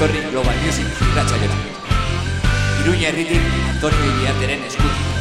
etorri Global Music irratxaiora. Iruña herritik Antonio Iriarteren eskutik.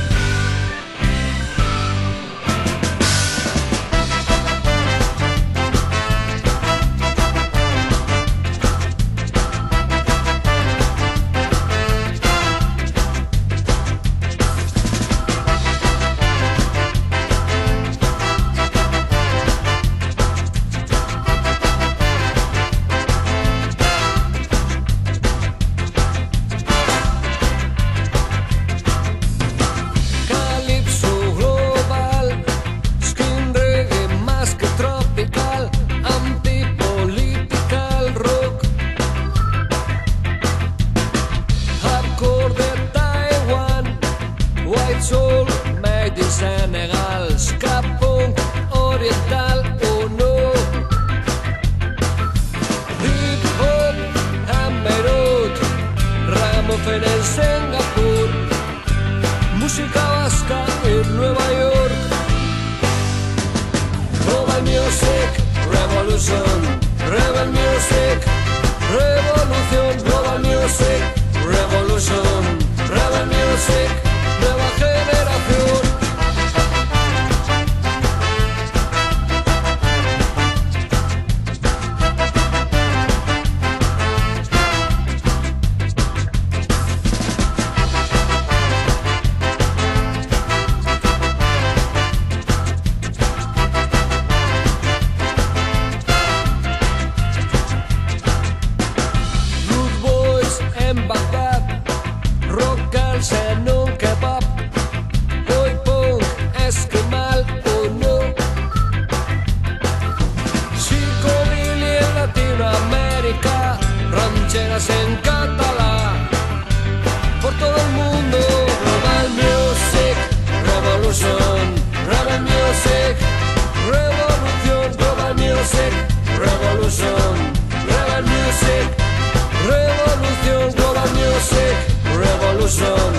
Revolution,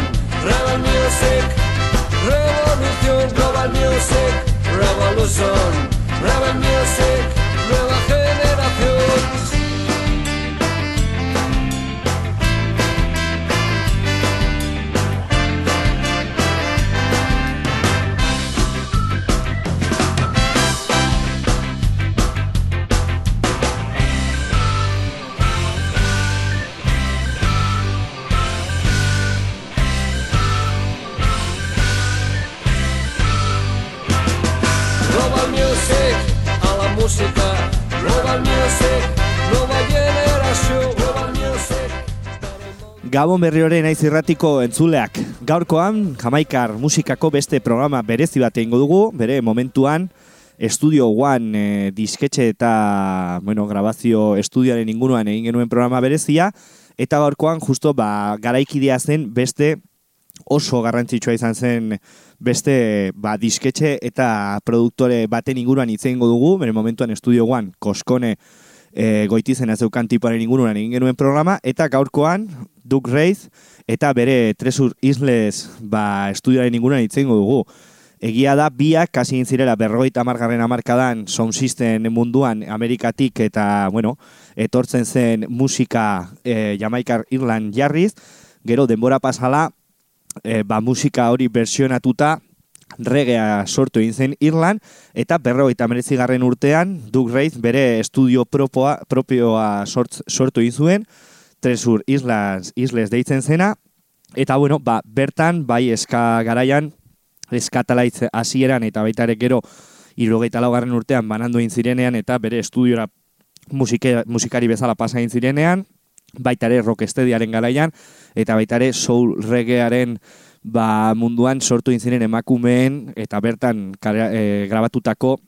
Rebel Music Revolución, Global Music Revolution, Rebel Music Gabon berriore naiz irratiko entzuleak. Gaurkoan, Jamaikar musikako beste programa berezi bat egingo dugu, bere momentuan, Studio One e, disketxe eta bueno, grabazio estudioaren inguruan egin genuen programa berezia, eta gaurkoan justo ba, garaikidea zen beste oso garrantzitsua izan zen beste ba, disketxe eta produktore baten inguruan hitz egingo dugu, bere momentuan Studio One, Koskone, e, goitizen zeukan tipoaren inguruan egin genuen programa, eta gaurkoan Duke Reith eta bere Tresur Isles ba, estudioaren inguruan hitz egingo dugu. Egia da, biak kasi egin zirela berrogeita amargarren amarkadan sound system munduan Amerikatik eta, bueno, etortzen zen musika e, Jamaikar Irland jarriz, gero denbora pasala, e, ba, musika hori versionatuta regea sortu egin zen Irland, eta berrogeita garren urtean Duke Reith bere estudio propoa, propioa sortz, sortu egin zuen, Tresur Islas, Isles deitzen zena, eta bueno, ba, bertan, bai eska garaian, eskatalaitz hasieran eta baita ere gero irurogeita laugarren urtean banandu zirenean eta bere estudiora musike, musikari bezala pasa zirenean, baita ere rockestediaren garaian, eta baita ere soul reggaearen ba, munduan sortu egin ziren emakumeen eta bertan kara, e, grabatutako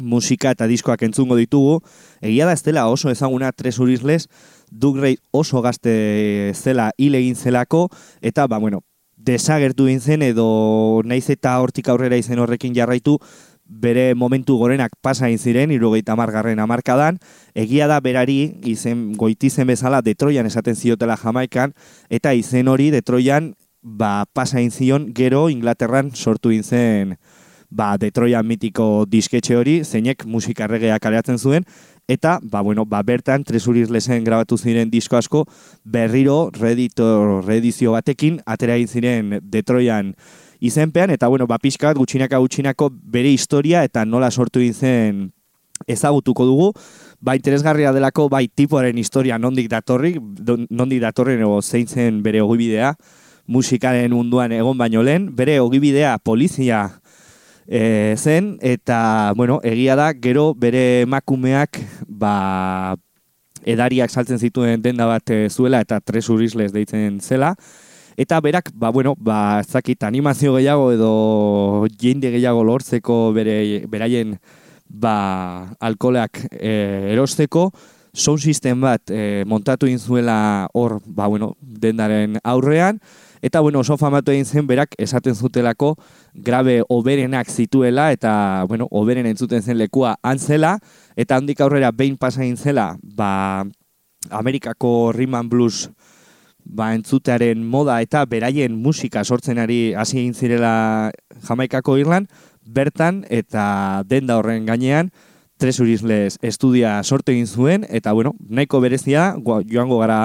musika eta diskoak entzungo ditugu. Egia da ez dela oso ezaguna tres urizles, Doug Ray oso gazte zela hile egin zelako, eta ba, bueno, desagertu egin zen edo naiz eta hortik aurrera izen horrekin jarraitu, bere momentu gorenak pasa egin ziren, irurogeita amargarren amarkadan, egia da berari, izen goitizen bezala Detroian esaten ziotela Jamaikan, eta izen hori Detroian ba, pasa egin zion gero Inglaterran sortu egin zen ba, Detroitan mitiko disketxe hori, zeinek musika regea kaleatzen zuen, eta, ba, bueno, ba, bertan, tresurir lesen grabatu ziren disko asko, berriro, redito, redizio batekin, atera ziren Detroitan izenpean, eta, bueno, ba, pixka bat, gutxinaka gutxinako bere historia, eta nola sortu zen ezagutuko dugu, ba, interesgarria delako, bai, tipoaren historia nondik datorri, nondik datorren ego zein zen bere ogibidea, musikaren munduan egon baino lehen, bere ogibidea polizia e, zen, eta, bueno, egia da, gero bere emakumeak, ba, edariak saltzen zituen denda bat e, zuela, eta tres urizles deitzen zela, eta berak, ba, bueno, ba, zakit animazio gehiago edo jende gehiago lortzeko bere, beraien, ba, alkoleak e, erosteko, sound system bat e, montatu zuela hor, ba, bueno, dendaren aurrean, Eta, bueno, oso famatu egin zen berak esaten zutelako grabe oberenak zituela eta, bueno, oberen entzuten zen lekua antzela. Eta handik aurrera behin pasa egin zela, ba, Amerikako Rhythm Blues ba, entzutearen moda eta beraien musika sortzen ari hasi egin zirela Jamaikako Irlan, bertan eta denda horren gainean, Tres Urizles estudia sortu egin zuen, eta, bueno, nahiko berezia, joango gara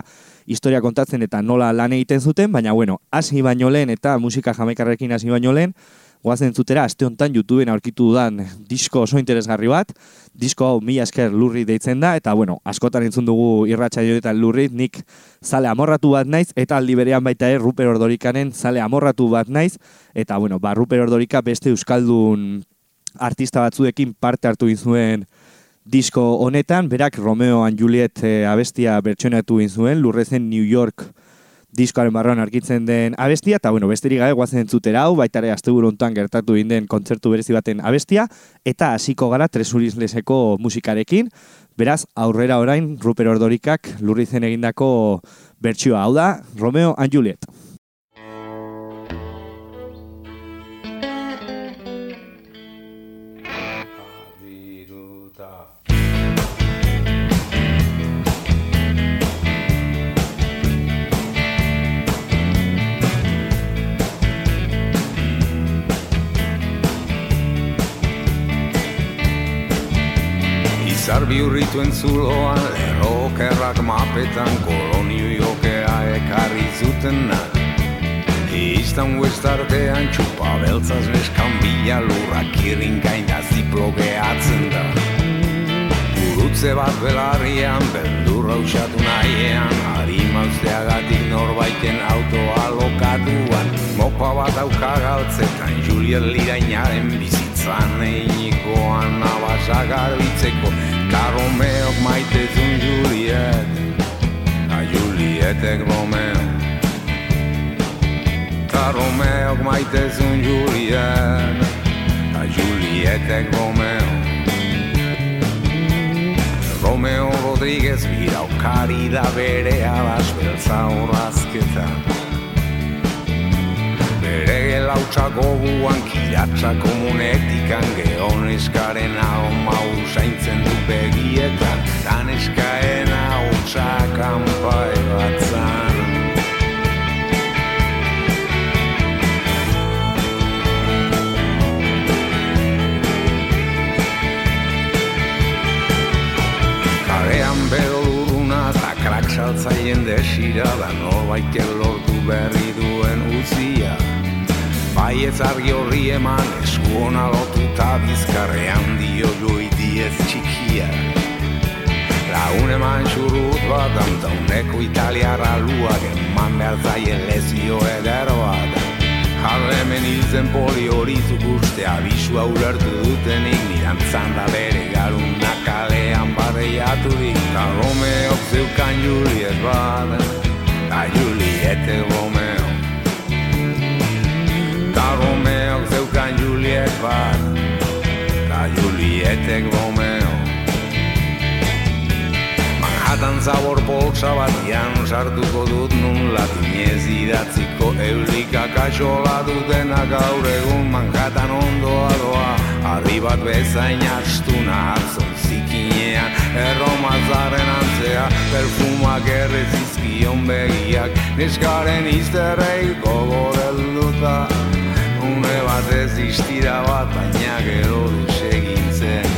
historia kontatzen eta nola lan egiten zuten, baina bueno, hasi baino lehen eta musika jamaikarrekin hasi baino lehen, guazen zutera, aste honetan YouTubeen aurkitu dudan disko oso interesgarri bat, disko hau mila esker lurri deitzen da, eta bueno, askotan entzun dugu irratxa joetan lurri, nik zale amorratu bat naiz, eta aldi berean baita ere Ruper Ordorikanen zale amorratu bat naiz, eta bueno, ba, Ruper Ordorika beste euskaldun artista batzuekin parte hartu zuen disko honetan, berak Romeo and Juliet e, abestia bertsionatu egin zuen, lurrezen New York diskoaren barroan arkitzen den abestia, eta bueno, besterik gabe guazen entzutera hau, baita ere azte gertatu egin den kontzertu berezi baten abestia, eta hasiko gara tresurizleseko musikarekin, beraz, aurrera orain, Ruper Ordorikak lurrizen egindako bertsioa hau da, Romeo and Juliet. Bihurrituen zuloan Lerrokerrak mapetan kolonio jokea ekarri zuten na Iztan huestartean txupa beltzaz neskan bila lurrak irrin gaina ziplo gehatzen da. Gurutze bat belarrian, beldurra usatu nahiean Harima usteagatik norbaiten autoa lokatuan Mopa bat auka galtzetan, Juliet lirainaren bizitzan Einikoan abasak garbitzeko Ka Romeok maite zun Juliet A Julietek Romeo Ka Romeok maite zun Juliet A Julietek Romeo Romeo Rodríguez biraukari da bere alas beltza horrazketan Bere lautza goguan kiratza komunetikan Geon eskaren hau mau zaintzen du begietan. Dan eskaen hau txakampai batzan. Karean bedo luruna eta krak saltzaien desira Da norbait lortu berri duen uzia Bai ez argi horri eman esku hona lotu eta bizkarrean dio joi diez txikia. Laun eman xurrut bat antauneko italiara luak eman behar zaien lezio eder bat Harremen hilzen poli hori zukuste abisu ulertu dutenik Nirantzan da bere garuna kalean barreiatu dik Ta Romeok zeukan Juliet bat Ta Juliette Romeo Ta Romeo zeukan Juliet bat Ta Julietek Romeo. Manhattan zabor poltsa bat Ian sartuko dut nun latinez idatziko Eulika kaxola dutena gaur egun Manhattan ondoa doa Arri bat bezain astuna atzon zikinean Erromazaren antzea Perfumak errezizkion begiak Neskaren izterrei gogorelduta batez distira bat, baina gero desegintzen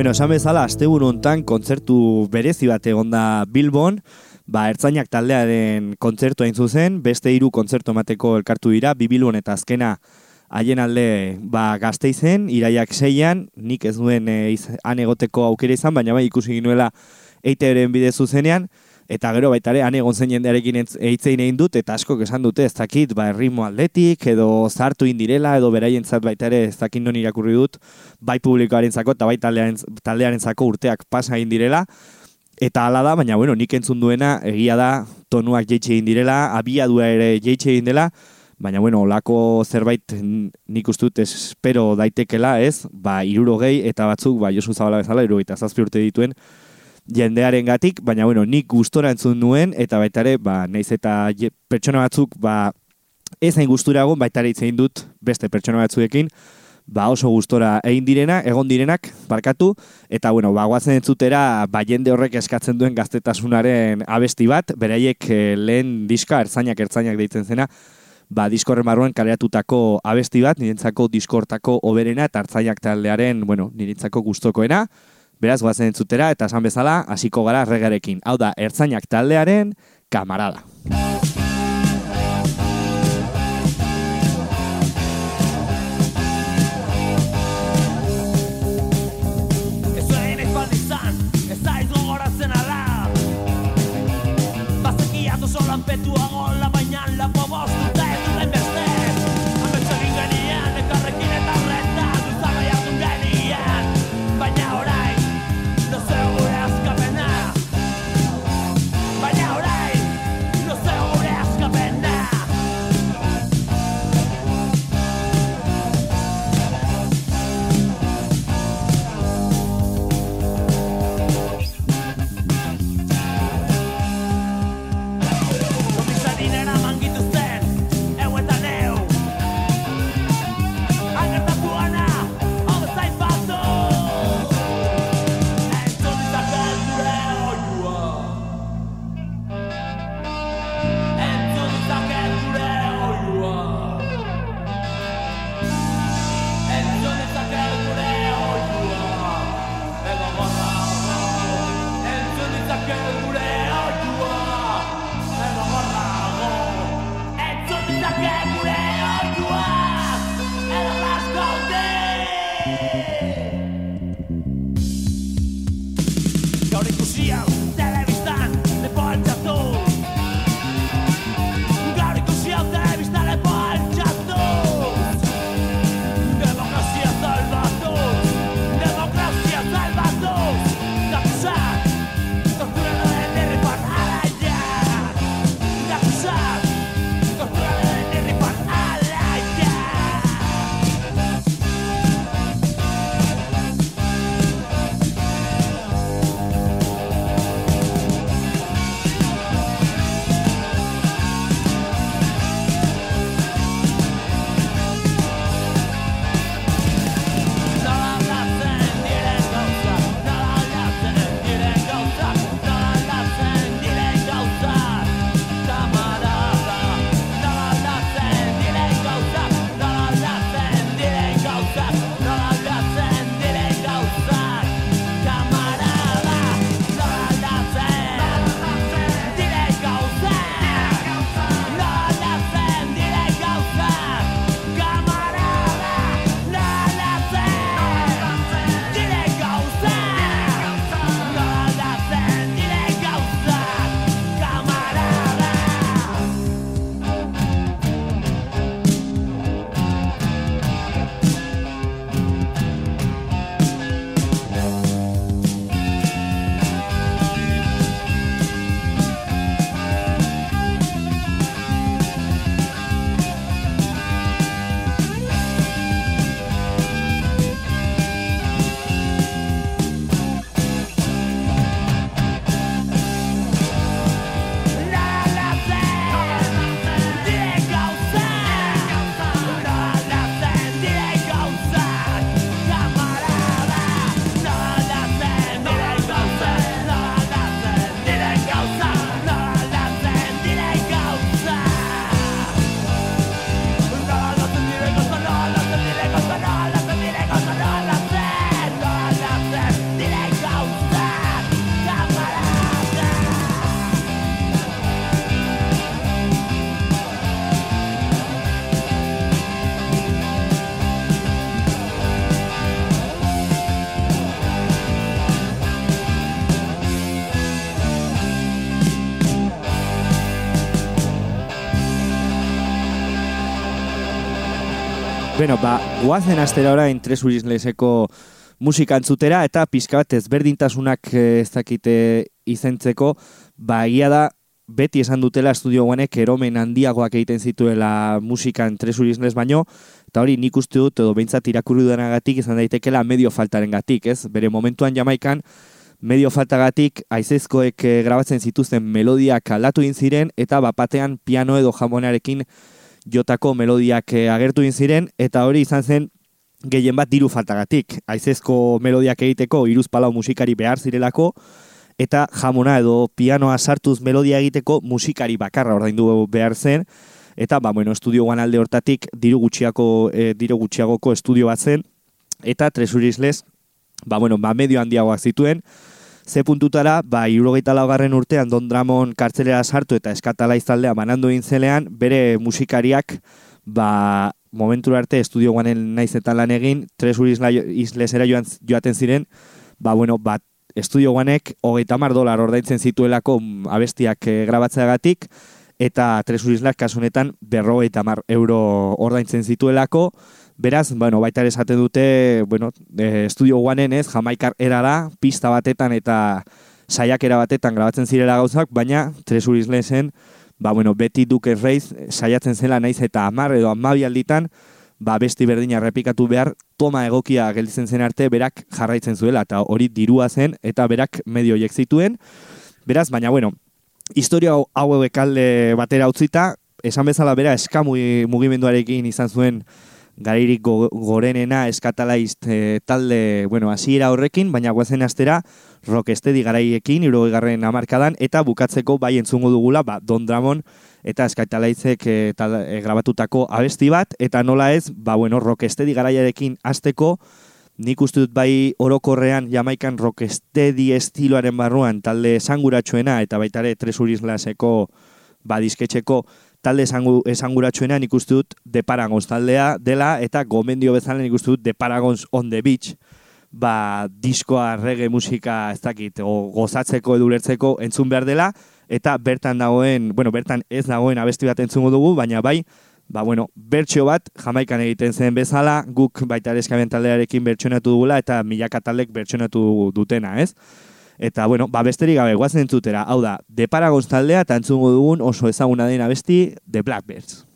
Beno, esan bezala, asteburu hontan kontzertu berezi bat egonda Bilbon, ba, ertzainak taldearen kontzertu hain zuzen, beste hiru kontzertu emateko elkartu dira, Bibilbon eta azkena haien alde ba, gazteizen, iraiak seian, nik ez duen e, iz, han egoteko aukera izan, baina bai ikusi ginuela eiteren bide zuzenean, eta gero baita ere, han egon zen jendearekin eitzein egin dut, eta asko esan dute, ez dakit, ba, ritmo atletik, edo zartu indirela, edo beraientzat baita ere, ez dakit non irakurri dut, bai publikoaren zako, eta bai taldearen, taldearen zako urteak pasa egin direla, eta hala da, baina bueno, nik entzun duena, egia da, tonuak jeitxe egin direla, abiadua ere jeitxe egin dela, baina bueno, olako zerbait nik dut espero daitekela, ez? Ba, iruro gehi, eta batzuk, ba, Josu Zabala bezala, iruro eta zazpi urte dituen, jendearen gatik, baina bueno, nik gustora entzun nuen, eta baita ere, ba, naiz eta je- pertsona batzuk, ba, ez hain gustura egon, baita ere hitz egin dut beste pertsona batzuekin, ba oso gustora egin direna, egon direnak, barkatu, eta bueno, ba, guazen entzutera, ba, jende horrek eskatzen duen gaztetasunaren abesti bat, beraiek eh, lehen diska, ertzainak ertzainak deitzen zena, ba, diskorren barruan kaleratutako abesti bat, nirentzako diskortako oberena, eta ertzainak taldearen, bueno, nirentzako gustokoena, beraz, guazen entzutera, eta esan bezala, hasiko gara regarekin. Hau da, ertzainak taldearen kamarada. Ez zuen izan izan, ez zaiz gogoratzen ala Bazekiatu solan petuago la baina lapo bostuta Bueno, ba, guazen astera orain tres urizleseko musika entzutera eta pizka bat ezberdintasunak eh, ez dakite izentzeko, ba, egia da, beti esan dutela estudio guanek eromen handiagoak egiten zituela musikan tres urizles baino, eta hori nik uste dut, edo behintzat irakurri dudanagatik izan daitekela medio faltaren gatik, ez? Bere momentuan jamaikan, medio faltagatik aizezkoek e, grabatzen zituzten melodiak aldatu egin ziren eta bapatean piano edo jamonarekin jotako melodiak e, agertu egin ziren eta hori izan zen gehien bat diru faltagatik. Aizezko melodiak egiteko iruz palau musikari behar zirelako eta jamona edo pianoa sartuz melodia egiteko musikari bakarra ordaindu behar zen. Eta ba bueno, estudio alde hortatik diru gutxiako e, diru gutxiagoko estudio bat zen. Eta tresurisles ba bueno, ba medio handiagoak zituen ze puntutara, ba, irurogeita laugarren urtean Don Dramon kartzelera sartu eta eskatala izaldea manandu intzelean, bere musikariak, ba, momentu arte estudio guanen naiz eta lan egin, tres uri izlesera joan, joaten ziren, ba, bueno, bat, estudio guanek hogeita mar dolar ordaintzen zituelako abestiak e, grabatzeagatik, eta tres uri kasunetan berrogeita mar euro ordaintzen zituelako, Beraz, bueno, baita ere esaten dute, bueno, e, estudio guanen ez, jamaikar erara, pista batetan eta saiakera batetan grabatzen zirela gauzak, baina tres urizlesen, ba, bueno, beti duke reiz, saiatzen zela naiz eta amar edo amabi alditan, ba, besti berdina repikatu behar, toma egokia gelditzen zen arte, berak jarraitzen zuela, eta hori dirua zen, eta berak medio zituen. Beraz, baina, bueno, historia hau ekalde batera utzita, esan bezala bera eskamu mugimenduarekin izan zuen, garairik go, gorenena eskatalaiz e, talde, bueno, hasiera horrekin, baina guazen astera rockestedi garaiekin, irogegarren amarkadan, eta bukatzeko bai entzungo dugula, ba, Don Dramon eta eskatalaizek e, e, grabatutako abesti bat, eta nola ez, ba, bueno, rockestedi garaiarekin azteko, nik uste dut bai orokorrean jamaikan rockestedi estiloaren barruan talde esanguratsuena eta baitare tresurizlaseko ba, disketxeko talde esangu, esanguratsuena nik uste dut The Paragons taldea dela eta gomendio bezala nik uste dut The Paragons on the Beach ba, diskoa reggae musika ez dakit o, gozatzeko edulertzeko entzun behar dela eta bertan dagoen, bueno, bertan ez dagoen abesti bat entzungo dugu, baina bai ba, bueno, bertxo bat jamaikan egiten zen bezala, guk baita eskaben taldearekin bertxonatu dugula eta milaka taldek bertxonatu dutena, ez? Eta, bueno, ba, besterik gabe, guazen entzutera. Hau da, de Paragon taldea, eta entzungo dugun oso ezaguna dena besti, The Blackbirds.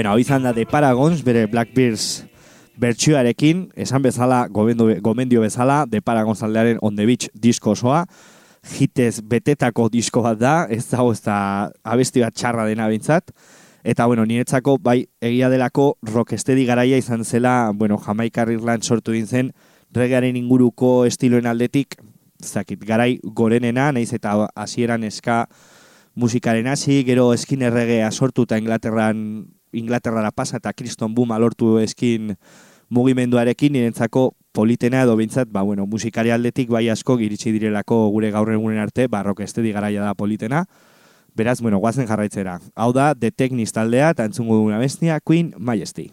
Bueno, hau izan da The Paragons, bere Blackbeards bertsioarekin, esan bezala, gomendio, gomendio bezala, The Paragons aldearen On The Beach disko osoa, hitez betetako disko bat da, ez dago ez da abesti bat txarra dena bintzat, eta bueno, niretzako bai egia delako rockestedi garaia izan zela, bueno, Jamaikar Irland sortu din zen, regearen inguruko estiloen aldetik, zakit, garai gorenena, naiz eta hasieran eska musikaren hasi, gero eskin erregea sortu eta Inglaterran Inglaterrara pasa eta kriston boom alortu eskin mugimenduarekin nirentzako politena edo bintzat, ba, bueno, musikari aldetik bai asko giritsi direlako gure gaur egunen arte, barrok estedi garaia da politena. Beraz, bueno, guazen jarraitzera. Hau da, The Technics taldea, eta entzungo duguna bestia, Queen Majesty.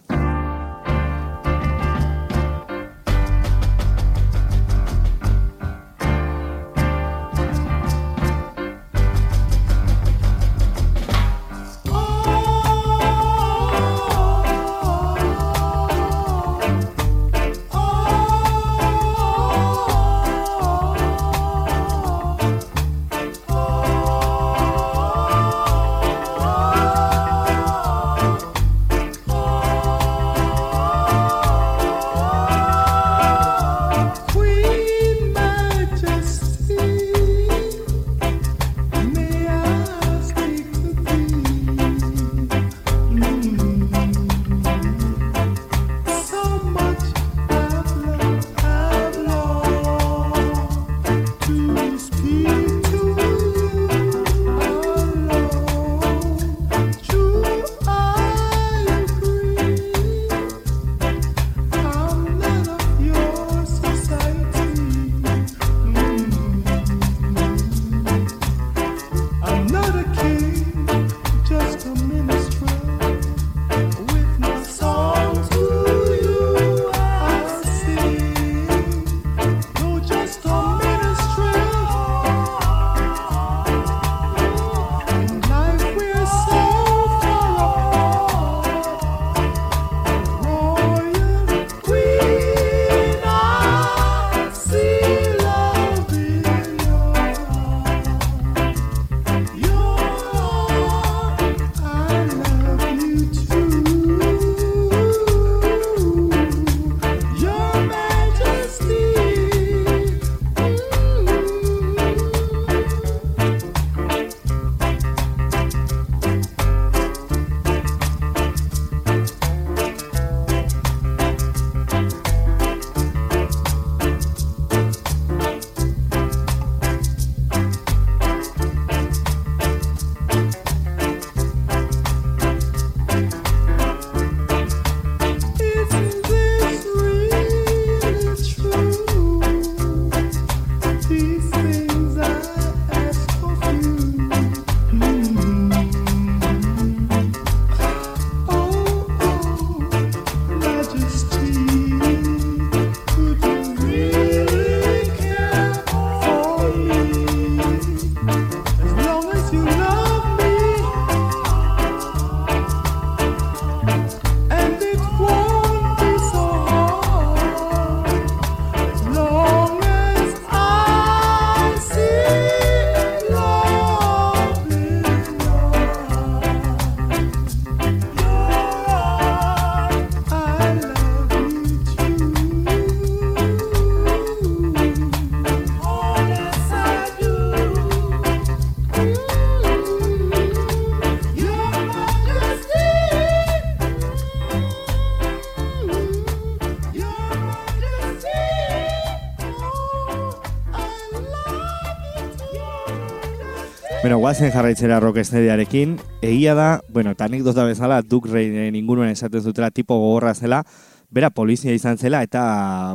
Guazen jarraitzera rockestediarekin, egia da, bueno, eta anekdota bezala, Duke Rayren inguruan esaten zutela tipo gogorra zela, bera polizia izan zela, eta,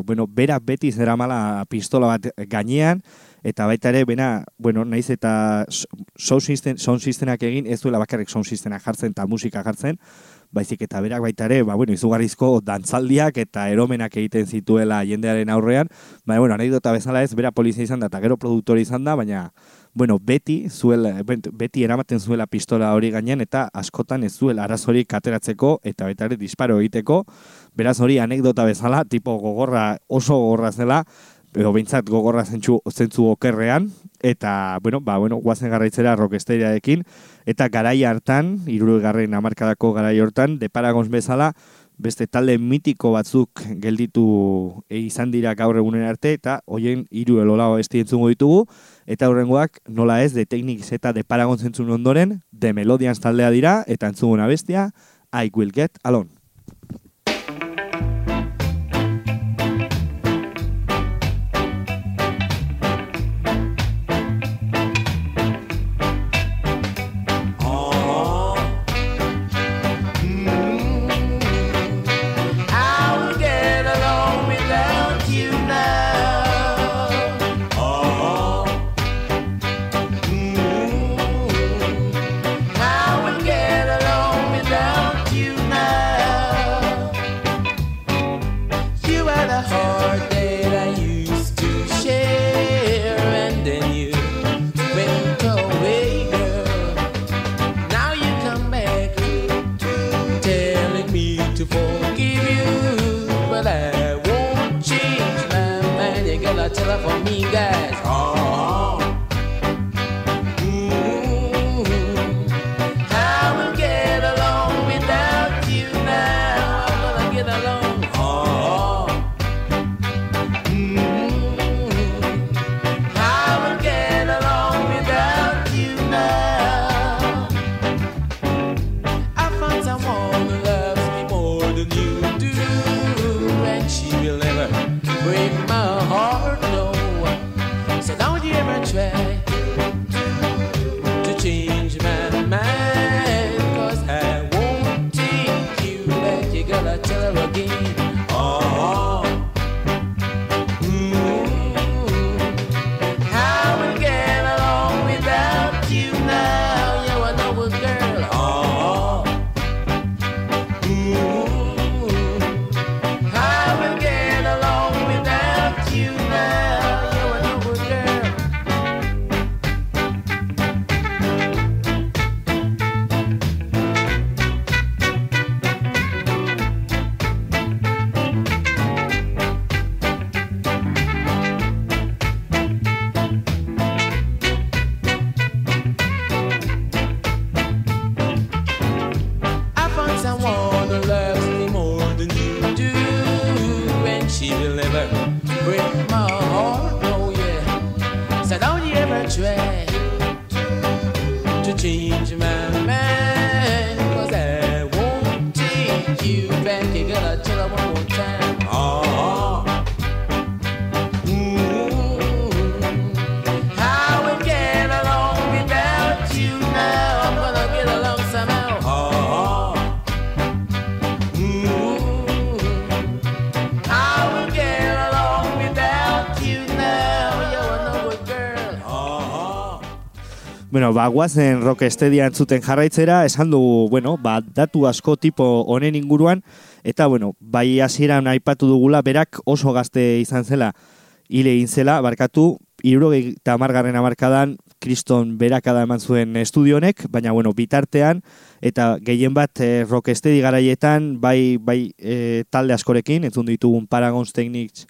bueno, bera beti zera mala pistola bat gainean, eta baita ere, bena, bueno, naiz eta sound, system, sound systemak egin, ez duela bakarrik sound systemak jartzen eta musika jartzen, baizik eta berak baita ere, ba, bueno, izugarrizko dantzaldiak eta eromenak egiten zituela jendearen aurrean, baina, bueno, anekdota bezala ez, bera polizia izan da, eta gero produktore izan da, baina, bueno, beti zuela, bet- beti eramaten zuela pistola hori gainean eta askotan ez zuela arazorik ateratzeko eta baita ere disparo egiteko. Beraz hori anekdota bezala, tipo gogorra, oso gogorra zela, edo behintzat gogorra zentzu, zentzu okerrean, eta, bueno, ba, bueno, guazen garraitzera rockesteriarekin, eta garai hartan, irurugarren amarkadako garai hortan, de Paragons bezala, beste talde mitiko batzuk gelditu e, izan dira gaur egunen arte, eta hoien hiru elola esti entzungo ditugu, eta horrengoak nola ez, de Technics eta de Paragons entzun ondoren, de Melodians taldea dira, eta entzuguna bestia, I Will Get Alone. Bring my Bueno, ba, guazen rockestedia entzuten jarraitzera, esan dugu, bueno, ba, datu asko tipo honen inguruan, eta, bueno, bai hasieran aipatu dugula, berak oso gazte izan zela, hile zela, barkatu, irurogei eta amargarren amarkadan, kriston berakada eman zuen estudio honek, baina, bueno, bitartean, eta gehien bat eh, rockestedi garaietan, bai, bai eh, talde askorekin, entzun ditugun Paragons Technics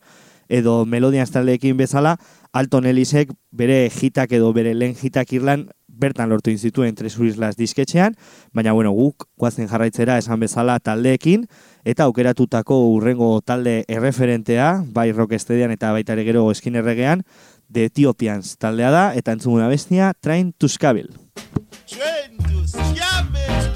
edo Melodians taldeekin bezala, Alton Ellisek bere hitak edo bere lehen hitak irlan bertan lortu inzituen Tres Islas disketxean, baina bueno, guk guazen jarraitzera esan bezala taldeekin, eta aukeratutako urrengo talde erreferentea, bai rockestedian eta baita ere gero eskin erregean, The Ethiopians taldea da, eta entzuguna bestia, Train to. Train to Scabble.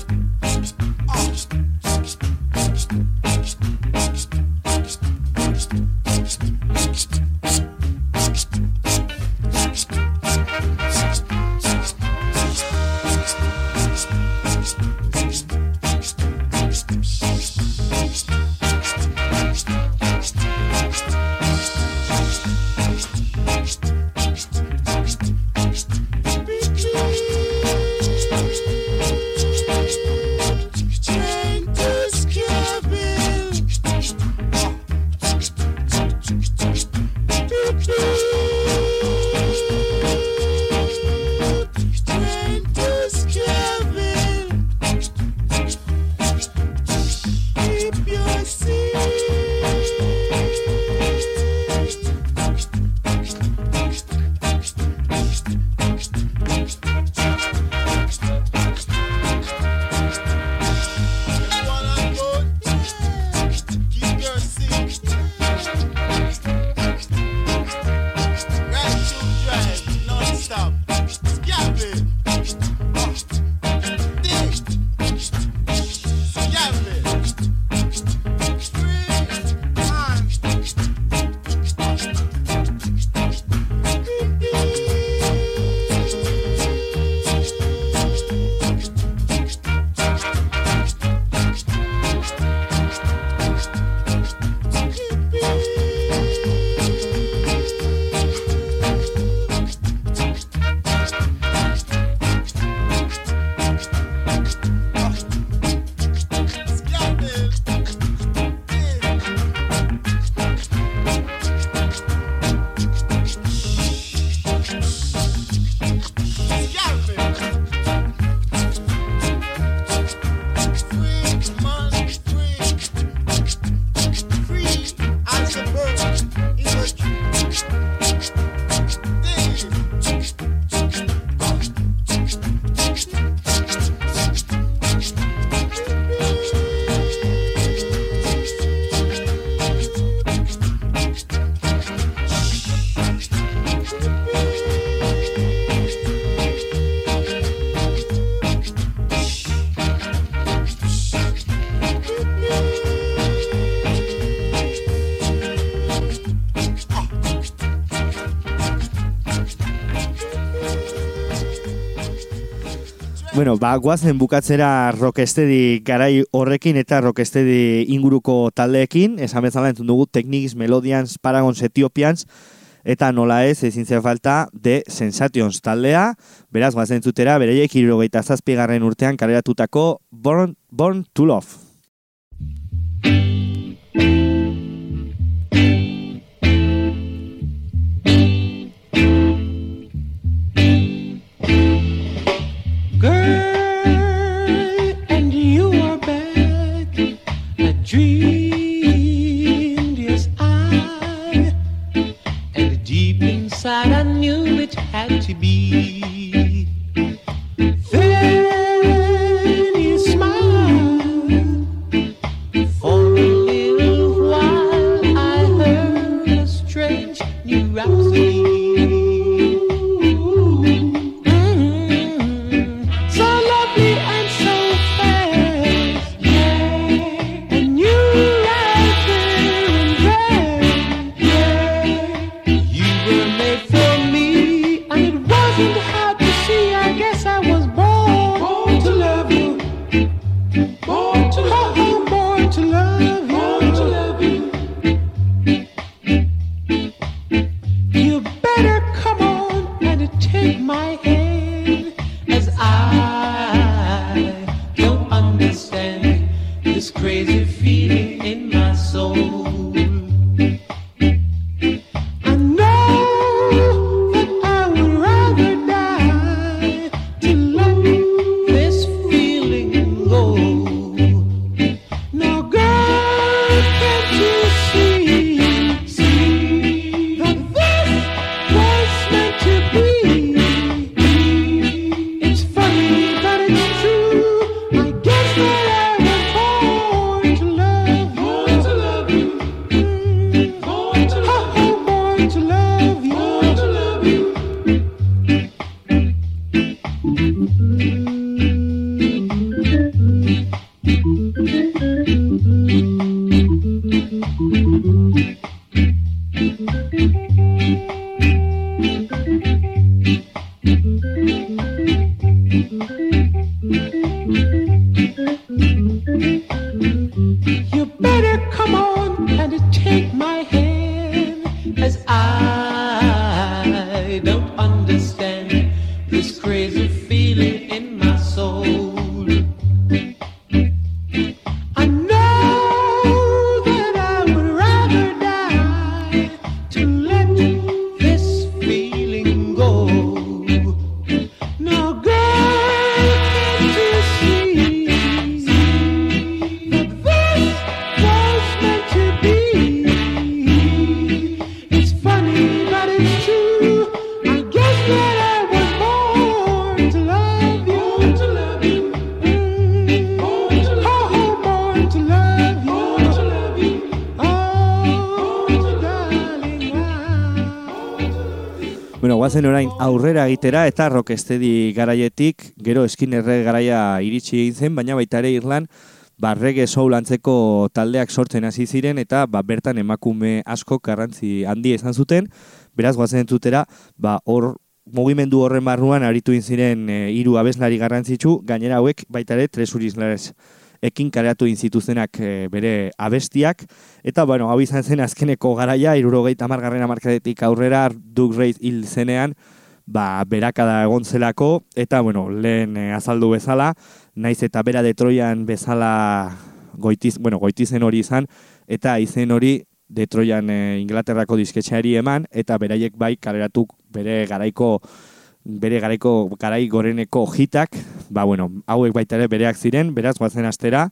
Bueno, ba, guazen bukatzera rockestedi garai horrekin eta rockestedi inguruko taldeekin, esan bezala entzun dugu Technics, Melodians, Paragons, Etiopians, eta nola ez, ezin zen falta, The Sensations taldea, beraz, guazen entzutera, bereiek irurogeita zazpigarren urtean kareratutako Born, Born to Love. Aurrera egitera eta rockestedi garaietik, gero eskinerre garaia iritsi egin zen, baina baita ere Irlan, ba, reggae soul antzeko taldeak sortzen hasi ziren eta ba, bertan emakume asko garrantzi handi izan zuten, beraz guazen entzutera, ba, hor mugimendu horren barruan aritu ziren e, hiru abeslari garrantzitsu, gainera hauek baita ere tresurizlares ekin kareatu inzituzenak e, bere abestiak, eta bueno, hau izan zen azkeneko garaia, irurogeita amargarren amarkadetik aurrera, Doug Reid hil zenean, ba, berakada egon zelako, eta bueno, lehen e, azaldu bezala, naiz eta bera Detroian bezala goitiz, bueno, goitizen hori izan, eta izen hori Detroian e, Inglaterrako disketxeari eman, eta beraiek bai kaleratu bere garaiko bere garaiko garai goreneko hitak, ba bueno, hauek baita ere bereak ziren, beraz goazen astera,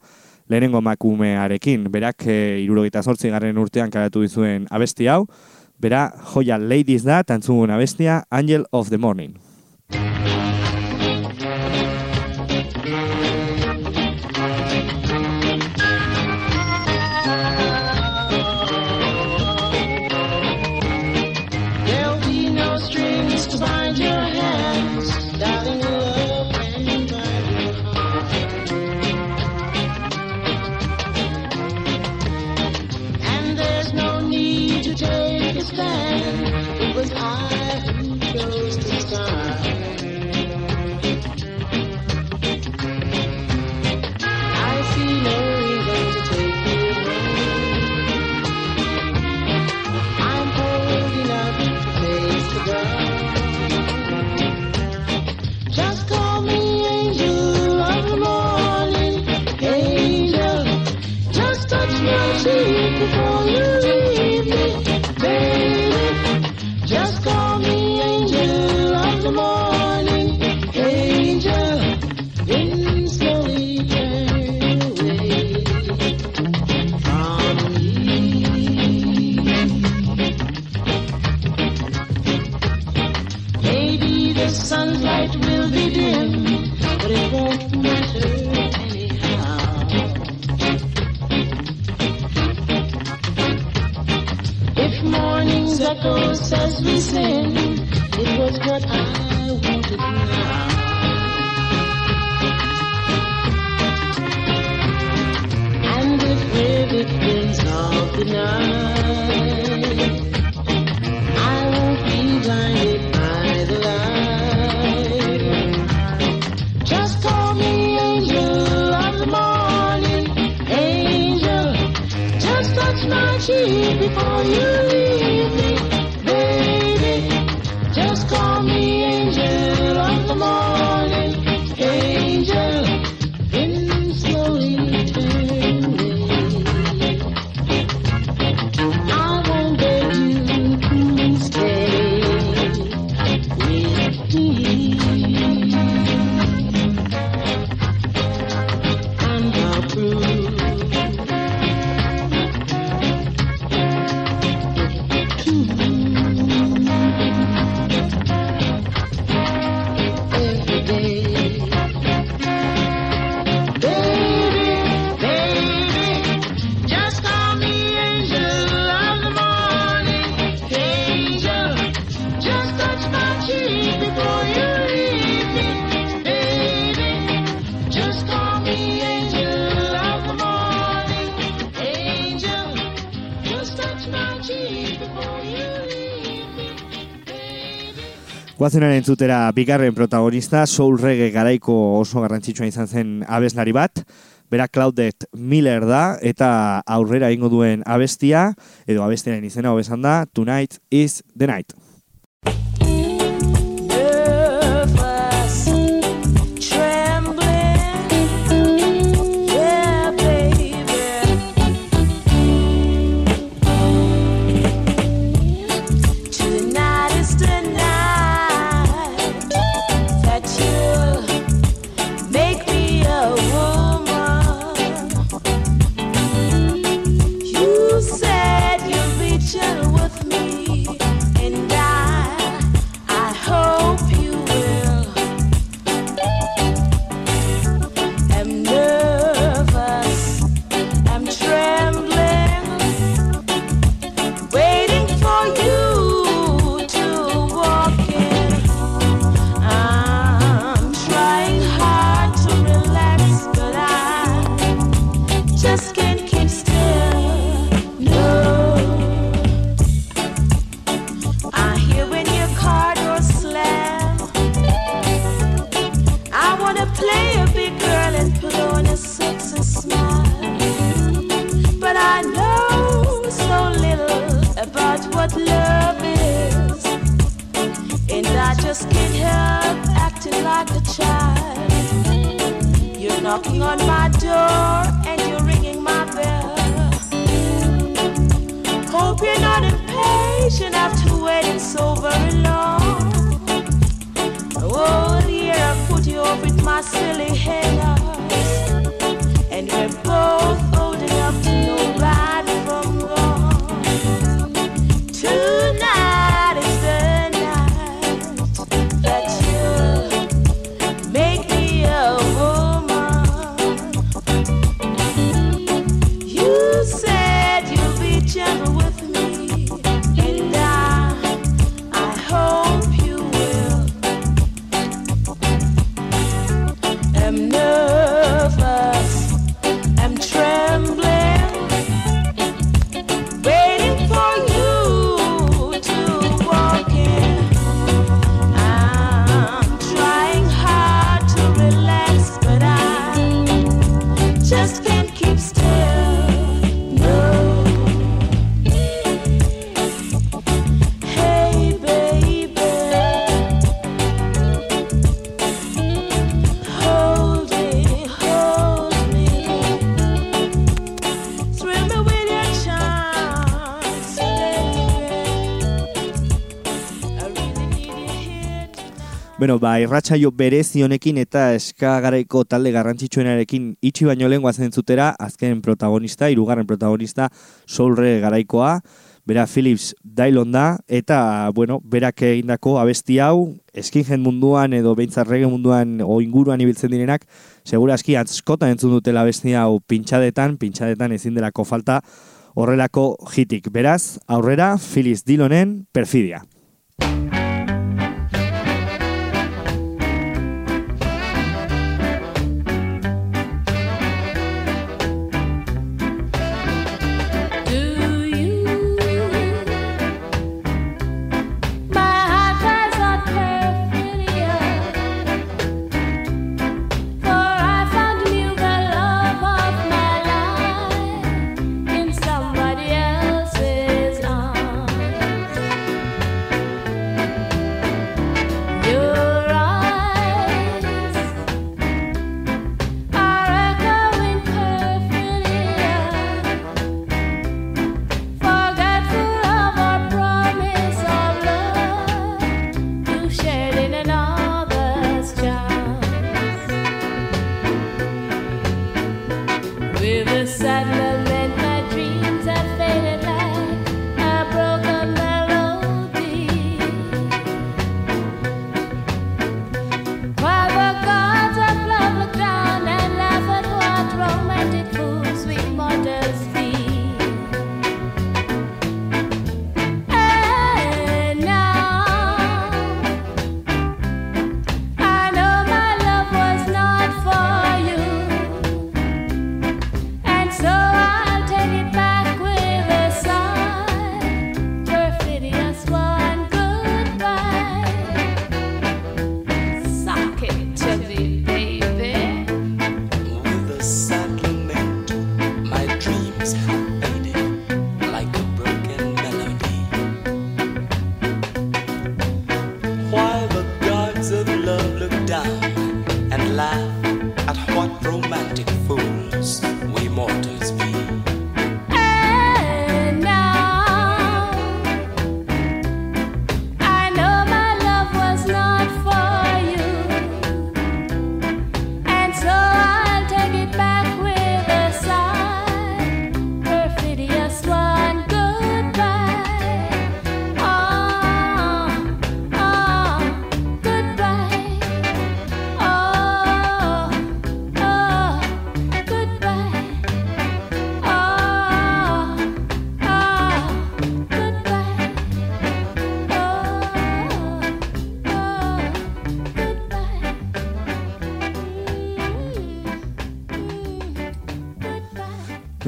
lehenengo makumearekin, berak e, irurogeita sortzi garren urtean karatu dizuen abesti hau, bera joia ladies da, tantzun abestia, Angel of the Morning. understand. Guazenan entzutera bigarren protagonista, soul reggae garaiko oso garrantzitsua izan zen abeslari bat, bera Claudet Miller da, eta aurrera ingo duen abestia, edo abestiaren izena hobesan da, Tonight is the Night. knocking on my door and you're ringing my bell. Hope you're not impatient after waiting so very long. Oh dear, I put you off with my silly head. Bueno, ba, irratsaio berezi honekin eta eskagaraiko talde garrantzitsuenarekin itxi baino lengua zentzutera, azken protagonista, irugarren protagonista, solre garaikoa, bera Philips Dailon da, eta, bueno, berak egindako abesti hau, eskingen munduan edo behintzarrege munduan o inguruan ibiltzen direnak, seguraski askotan entzun dutela abesti hau pintxadetan, pintxadetan ezin delako falta, horrelako hitik. Beraz, aurrera, Philips Dilonen perfidia.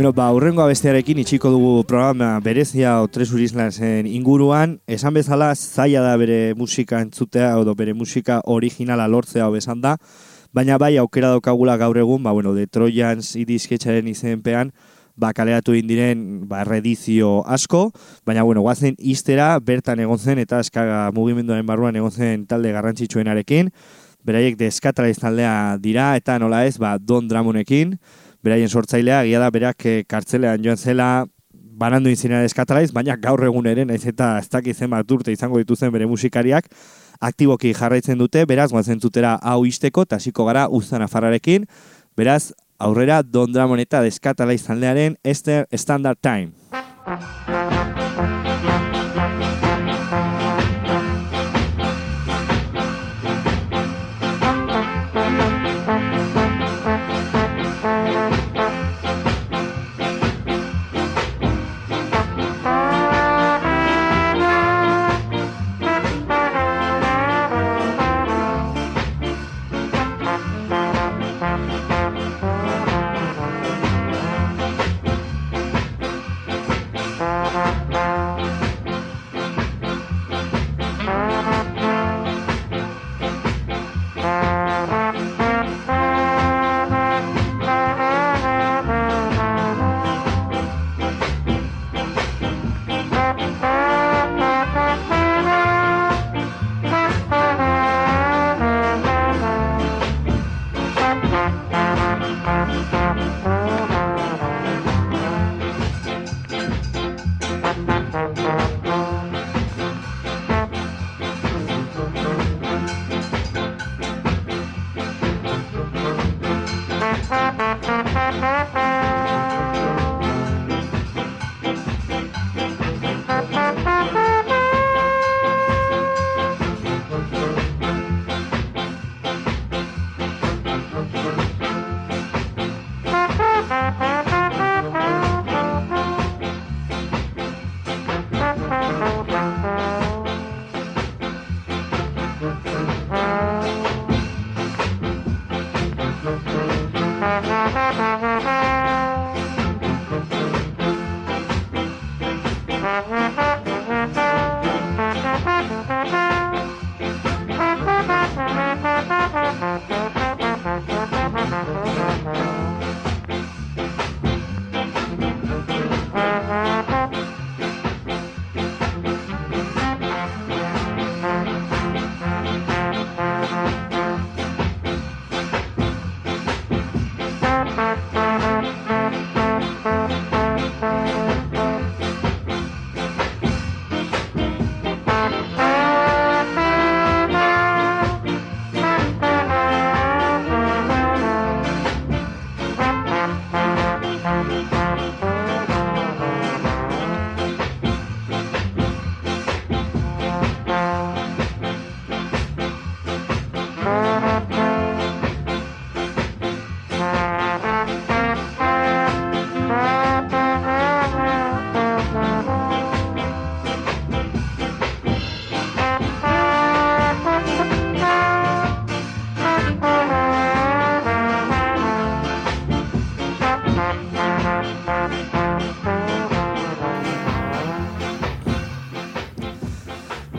Bueno, ba, urrengo abestearekin itxiko dugu programa berezia o Tresur Islasen inguruan. Esan bezala, zaila da bere musika entzutea, edo bere musika originala lortzea hobesan da. Baina bai, aukera daukagula gaur egun, ba, bueno, de Trojans idizketxaren izenpean, ba, kaleratu indiren ba, redizio asko, baina, bueno, guazen iztera, bertan egon zen, eta eskaga mugimenduaren barruan egon zen talde garrantzitsuenarekin, beraiek deskataliz taldea dira, eta nola ez, ba, Don Dramonekin, beraien sortzailea, egia da berak eh, kartzelean joan zela banandu inzina eskatalaiz, baina gaur egun ere, naiz eta ez dakit zenbat urte izango dituzen bere musikariak, aktiboki jarraitzen dute, beraz, guazen hau isteko, eta hasiko gara uztan afarrarekin, beraz, aurrera Don Dramon eta deskatalaiz taldearen Esther Standard Time.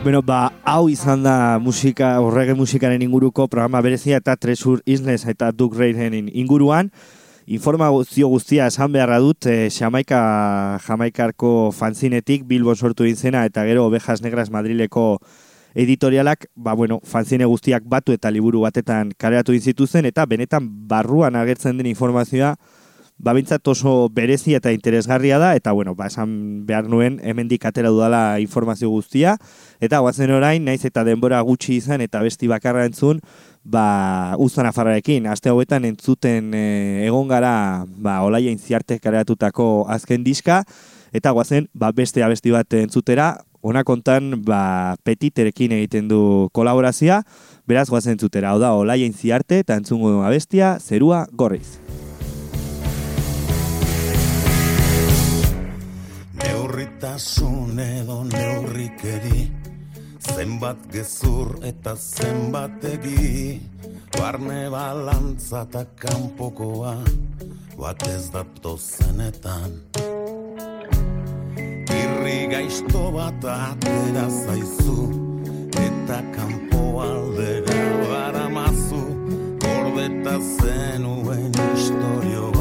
Bueno, ba, hau izan da musika, horrege musikaren inguruko programa berezia eta Tresur Isles eta Duke Reiren inguruan. Informazio guztia esan beharra dut, eh, Jamaika, Jamaikarko fanzinetik Bilbon sortu izena eta gero Ovejas Negras Madrileko editorialak, ba, bueno, fanzine guztiak batu eta liburu batetan kaleratu zituzten eta benetan barruan agertzen den informazioa ba, bintzat oso berezi eta interesgarria da, eta, bueno, ba, esan behar nuen, hemendik atera dudala informazio guztia, eta guazen orain, naiz eta denbora gutxi izan, eta besti bakarra entzun, ba, uzan afarrarekin, aste hauetan entzuten e, egon gara, ba, olaia inziarte kareatutako azken diska, eta guazen, ba, beste abesti bat entzutera, ona kontan, ba, petiterekin egiten du kolaborazioa, beraz guazen entzutera, hau da, olaia inziarte, eta entzungo abestia, zerua gorriz. Neurritasun edo neurrikeri Zenbat gezur eta zenbat egi. Barne balantza eta kanpokoa Bat ez zenetan. Irri gaizto bat atera zaizu Eta kanpo aldera baramazu. Gordeta zenuen historioa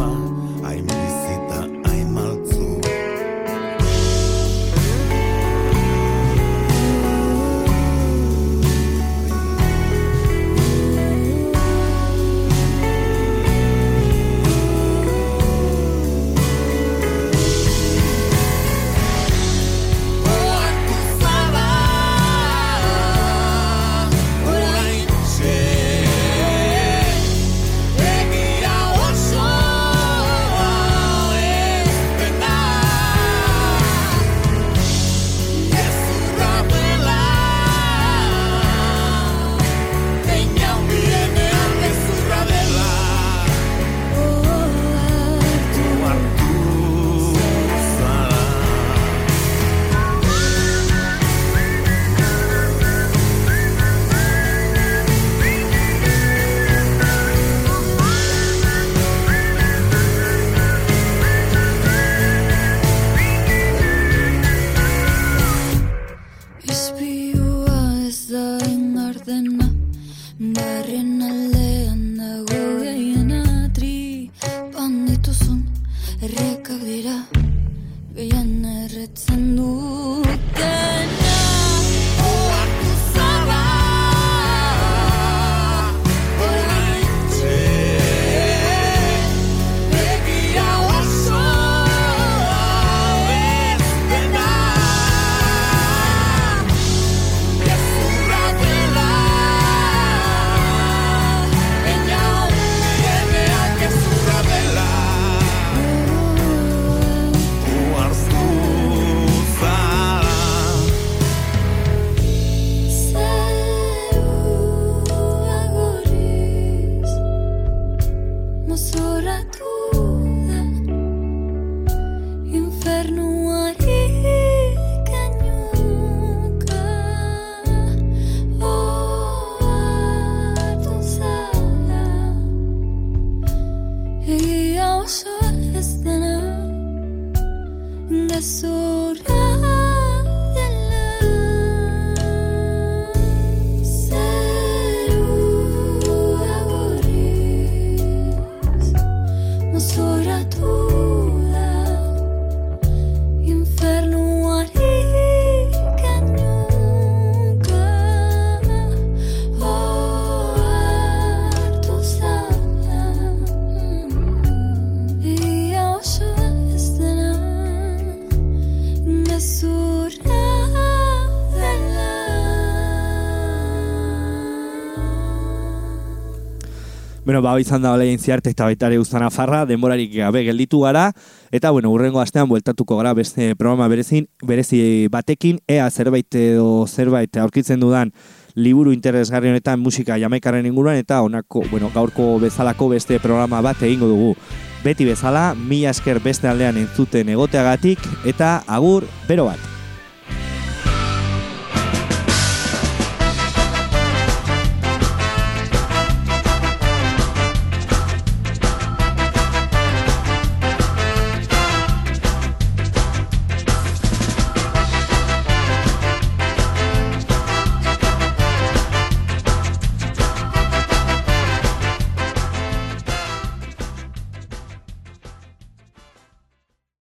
Bueno, ba, izan da olein ziarte eta baita ere uztan afarra, denborarik gabe gelditu gara, eta, bueno, urrengo astean bueltatuko gara beste programa berezin, berezi batekin, ea zerbait edo zerbait aurkitzen dudan liburu interesgarri honetan musika jamaikarren inguruan, eta honako, bueno, gaurko bezalako beste programa bat egingo dugu. Beti bezala, mila esker beste aldean entzuten egoteagatik, eta agur, bero bat.